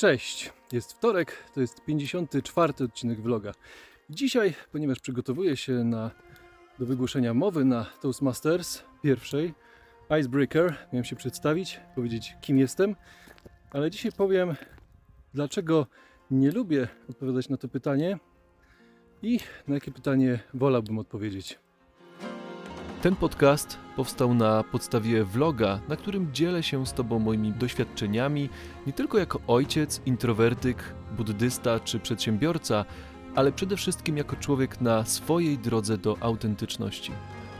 Cześć, jest wtorek, to jest 54 odcinek vloga. Dzisiaj, ponieważ przygotowuję się na, do wygłoszenia mowy na Toastmasters pierwszej, Icebreaker, miałem się przedstawić, powiedzieć kim jestem, ale dzisiaj powiem, dlaczego nie lubię odpowiadać na to pytanie i na jakie pytanie wolałbym odpowiedzieć. Ten podcast powstał na podstawie vloga, na którym dzielę się z Tobą moimi doświadczeniami, nie tylko jako ojciec, introwertyk, buddysta czy przedsiębiorca, ale przede wszystkim jako człowiek na swojej drodze do autentyczności.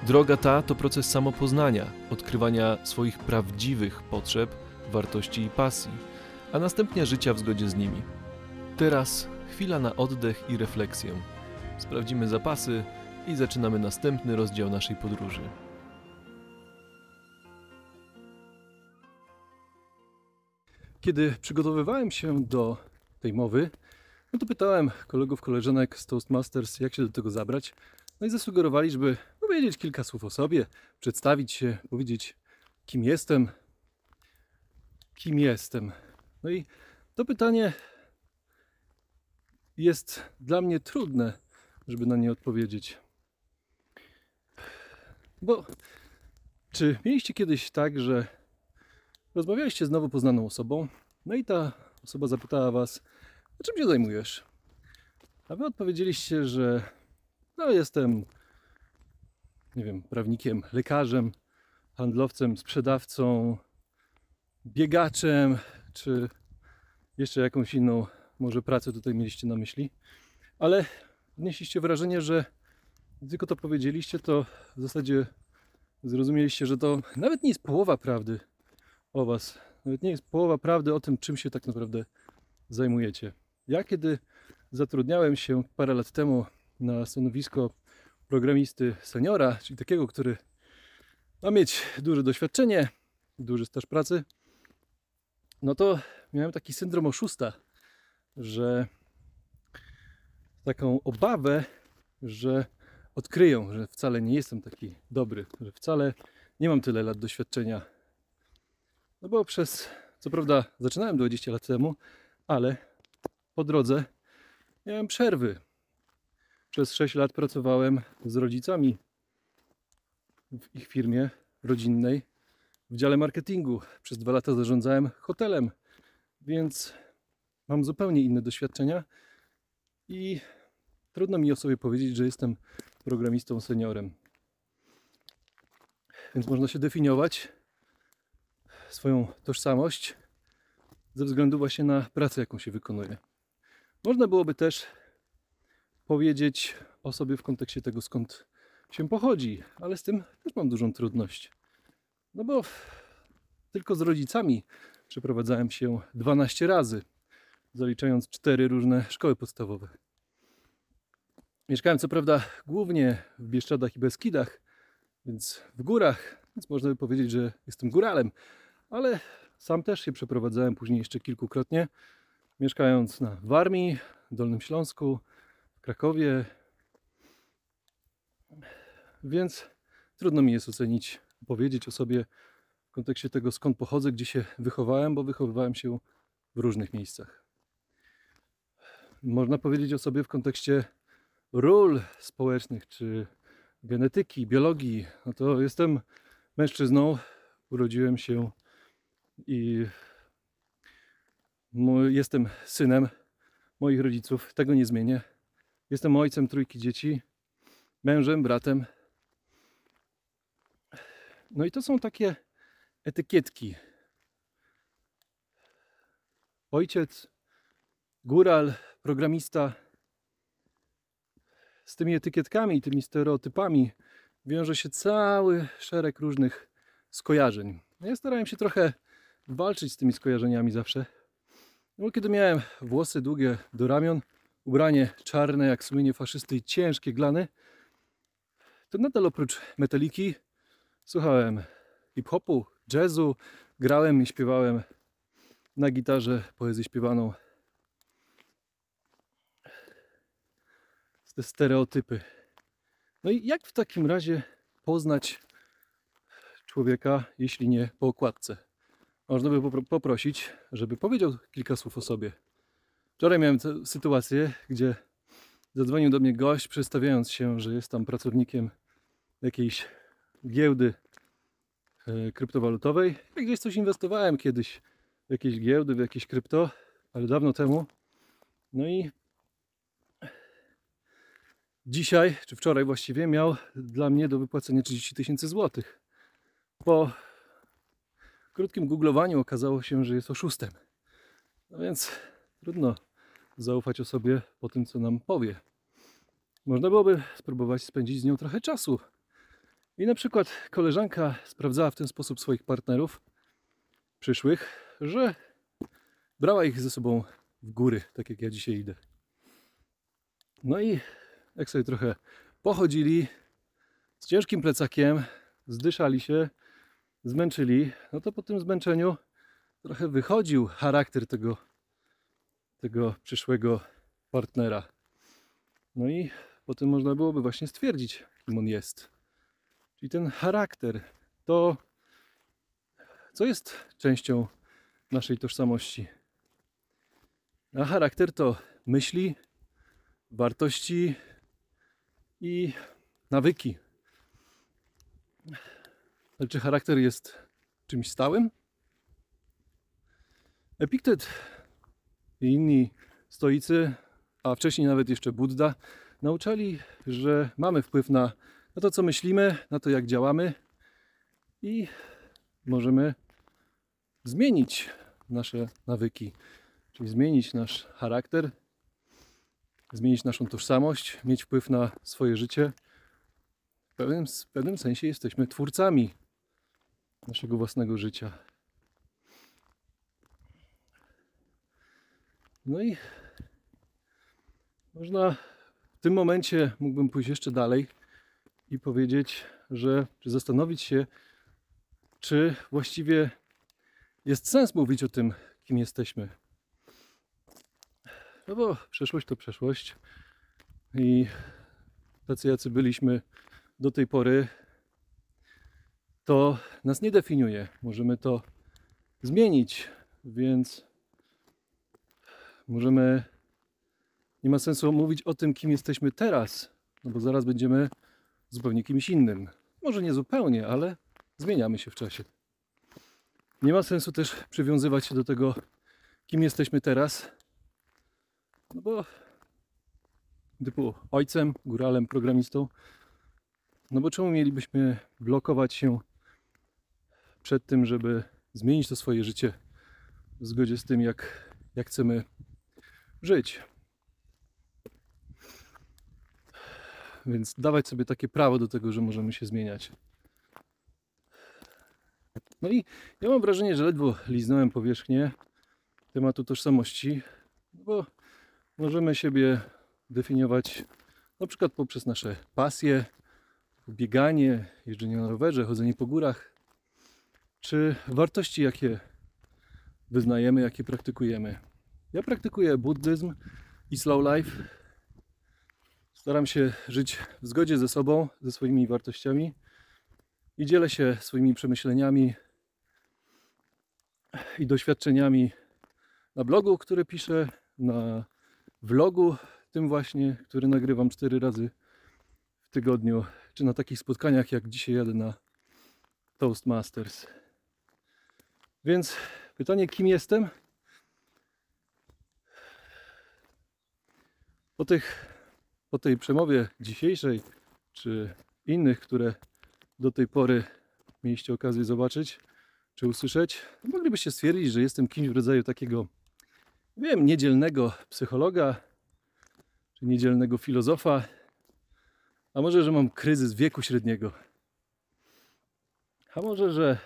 Droga ta to proces samopoznania, odkrywania swoich prawdziwych potrzeb, wartości i pasji, a następnie życia w zgodzie z nimi. Teraz chwila na oddech i refleksję. Sprawdzimy zapasy i zaczynamy następny rozdział naszej podróży. Kiedy przygotowywałem się do tej mowy, no to pytałem kolegów, koleżanek z Toastmasters, jak się do tego zabrać. No i zasugerowali, żeby powiedzieć kilka słów o sobie, przedstawić się, powiedzieć, kim jestem. Kim jestem. No i to pytanie jest dla mnie trudne, żeby na nie odpowiedzieć. Bo czy mieliście kiedyś tak, że rozmawialiście z nowo poznaną osobą, no i ta osoba zapytała was, czym się zajmujesz? A wy odpowiedzieliście, że no jestem, nie wiem, prawnikiem, lekarzem, handlowcem, sprzedawcą, biegaczem, czy jeszcze jakąś inną może pracę tutaj mieliście na myśli. Ale odnieśliście wrażenie, że gdy tylko to powiedzieliście, to w zasadzie zrozumieliście, że to nawet nie jest połowa prawdy o Was. Nawet nie jest połowa prawdy o tym, czym się tak naprawdę zajmujecie. Ja, kiedy zatrudniałem się parę lat temu na stanowisko programisty seniora, czyli takiego, który ma mieć duże doświadczenie, duży staż pracy, no to miałem taki syndrom oszusta, że taką obawę, że odkryją, że wcale nie jestem taki dobry, że wcale nie mam tyle lat doświadczenia. No bo przez, co prawda, zaczynałem 20 lat temu, ale po drodze miałem przerwy. Przez 6 lat pracowałem z rodzicami w ich firmie rodzinnej w dziale marketingu. Przez dwa lata zarządzałem hotelem, więc mam zupełnie inne doświadczenia i trudno mi o sobie powiedzieć, że jestem programistą seniorem. Więc można się definiować swoją tożsamość ze względu właśnie na pracę, jaką się wykonuje. Można byłoby też powiedzieć o sobie w kontekście tego, skąd się pochodzi, ale z tym też mam dużą trudność. No bo tylko z rodzicami przeprowadzałem się 12 razy, zaliczając cztery różne szkoły podstawowe. Mieszkałem co prawda głównie w Bieszczadach i Beskidach, więc w górach, więc można by powiedzieć, że jestem góralem, ale sam też się przeprowadzałem później jeszcze kilkukrotnie, mieszkając na Warmii, Dolnym Śląsku, w Krakowie, więc trudno mi jest ocenić, powiedzieć o sobie w kontekście tego, skąd pochodzę, gdzie się wychowałem, bo wychowywałem się w różnych miejscach. Można powiedzieć o sobie w kontekście ról społecznych, czy genetyki, biologii, no to jestem mężczyzną, urodziłem się i jestem synem moich rodziców, tego nie zmienię. Jestem ojcem trójki dzieci, mężem, bratem. No i to są takie etykietki. Ojciec, góral, programista, z tymi etykietkami i tymi stereotypami wiąże się cały szereg różnych skojarzeń. Ja starałem się trochę walczyć z tymi skojarzeniami zawsze. No, kiedy miałem włosy długie do ramion, ubranie czarne jak sumienie faszysty i ciężkie glany, to nadal oprócz metaliki słuchałem hip-hopu, jazzu, grałem i śpiewałem na gitarze poezję śpiewaną te stereotypy. No i jak w takim razie poznać człowieka, jeśli nie po okładce? można by popro- poprosić, żeby powiedział kilka słów o sobie. Wczoraj miałem sytuację, gdzie zadzwonił do mnie gość, przedstawiając się, że jest tam pracownikiem jakiejś giełdy e, kryptowalutowej. Ja gdzieś coś inwestowałem kiedyś w jakieś giełdy, w jakieś krypto, ale dawno temu. No i dzisiaj, czy wczoraj właściwie, miał dla mnie do wypłacenia 30 tysięcy złotych. Po krótkim googlowaniu okazało się, że jest oszustem. No więc trudno zaufać osobie po tym, co nam powie. Można byłoby spróbować spędzić z nią trochę czasu. I na przykład koleżanka sprawdzała w ten sposób swoich partnerów przyszłych, że brała ich ze sobą w góry, tak jak ja dzisiaj idę. No i jak sobie trochę pochodzili z ciężkim plecakiem, zdyszali się, zmęczyli, no to po tym zmęczeniu trochę wychodził charakter tego, tego przyszłego partnera. No i potem można byłoby właśnie stwierdzić, kim on jest. Czyli ten charakter to, co jest częścią naszej tożsamości. A charakter to myśli, wartości i nawyki. Ale czy charakter jest czymś stałym? Epiktet i inni stoicy, a wcześniej nawet jeszcze Buddha, nauczali, że mamy wpływ na, na to, co myślimy, na to, jak działamy i możemy zmienić nasze nawyki, czyli zmienić nasz charakter, zmienić naszą tożsamość, mieć wpływ na swoje życie. W pewnym, w pewnym sensie jesteśmy twórcami naszego własnego życia. No i można w tym momencie mógłbym pójść jeszcze dalej i powiedzieć, że czy zastanowić się, czy właściwie jest sens mówić o tym, kim jesteśmy. No bo przeszłość to przeszłość i tacy jacy byliśmy do tej pory, to nas nie definiuje. Możemy to zmienić, więc możemy. Nie ma sensu mówić o tym, kim jesteśmy teraz, no bo zaraz będziemy zupełnie kimś innym. Może nie zupełnie, ale zmieniamy się w czasie. Nie ma sensu też przywiązywać się do tego, kim jesteśmy teraz, no bo typu ojcem, góralem, programistą, no bo czemu mielibyśmy blokować się przed tym, żeby zmienić to swoje życie w zgodzie z tym, jak, jak chcemy żyć. Więc dawać sobie takie prawo do tego, że możemy się zmieniać. No i ja mam wrażenie, że ledwo liznąłem powierzchnię tematu tożsamości, bo możemy siebie definiować na przykład poprzez nasze pasje, bieganie, jeżdżenie na rowerze, chodzenie po górach, czy wartości, jakie wyznajemy, jakie praktykujemy. Ja praktykuję buddyzm i slow life. Staram się żyć w zgodzie ze sobą, ze swoimi wartościami i dzielę się swoimi przemyśleniami i doświadczeniami na blogu, który piszę, na vlogu, tym właśnie, który nagrywam cztery razy w tygodniu, czy na takich spotkaniach, jak dzisiaj jadę na Toastmasters. Więc pytanie, kim jestem? Po, tych, po tej przemowie dzisiejszej, czy innych, które do tej pory mieliście okazję zobaczyć, czy usłyszeć, moglibyście stwierdzić, że jestem kimś w rodzaju takiego, wiem, niedzielnego psychologa, czy niedzielnego filozofa, a może, że mam kryzys wieku średniego. A może, że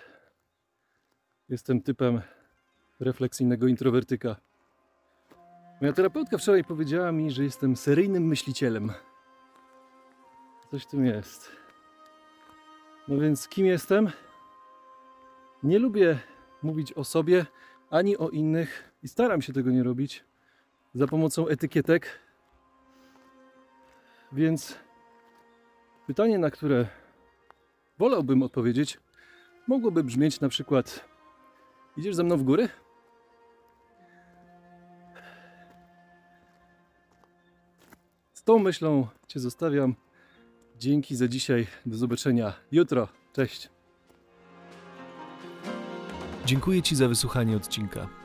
jestem typem refleksyjnego introwertyka. Moja terapeutka wczoraj powiedziała mi, że jestem seryjnym myślicielem. Coś w tym jest. No więc kim jestem? Nie lubię mówić o sobie ani o innych i staram się tego nie robić za pomocą etykietek. Więc pytanie, na które wolałbym odpowiedzieć, mogłoby brzmieć na przykład: Idziesz ze mną w góry? Z tą myślą Cię zostawiam. Dzięki za dzisiaj. Do zobaczenia jutro. Cześć. Dziękuję Ci za wysłuchanie odcinka.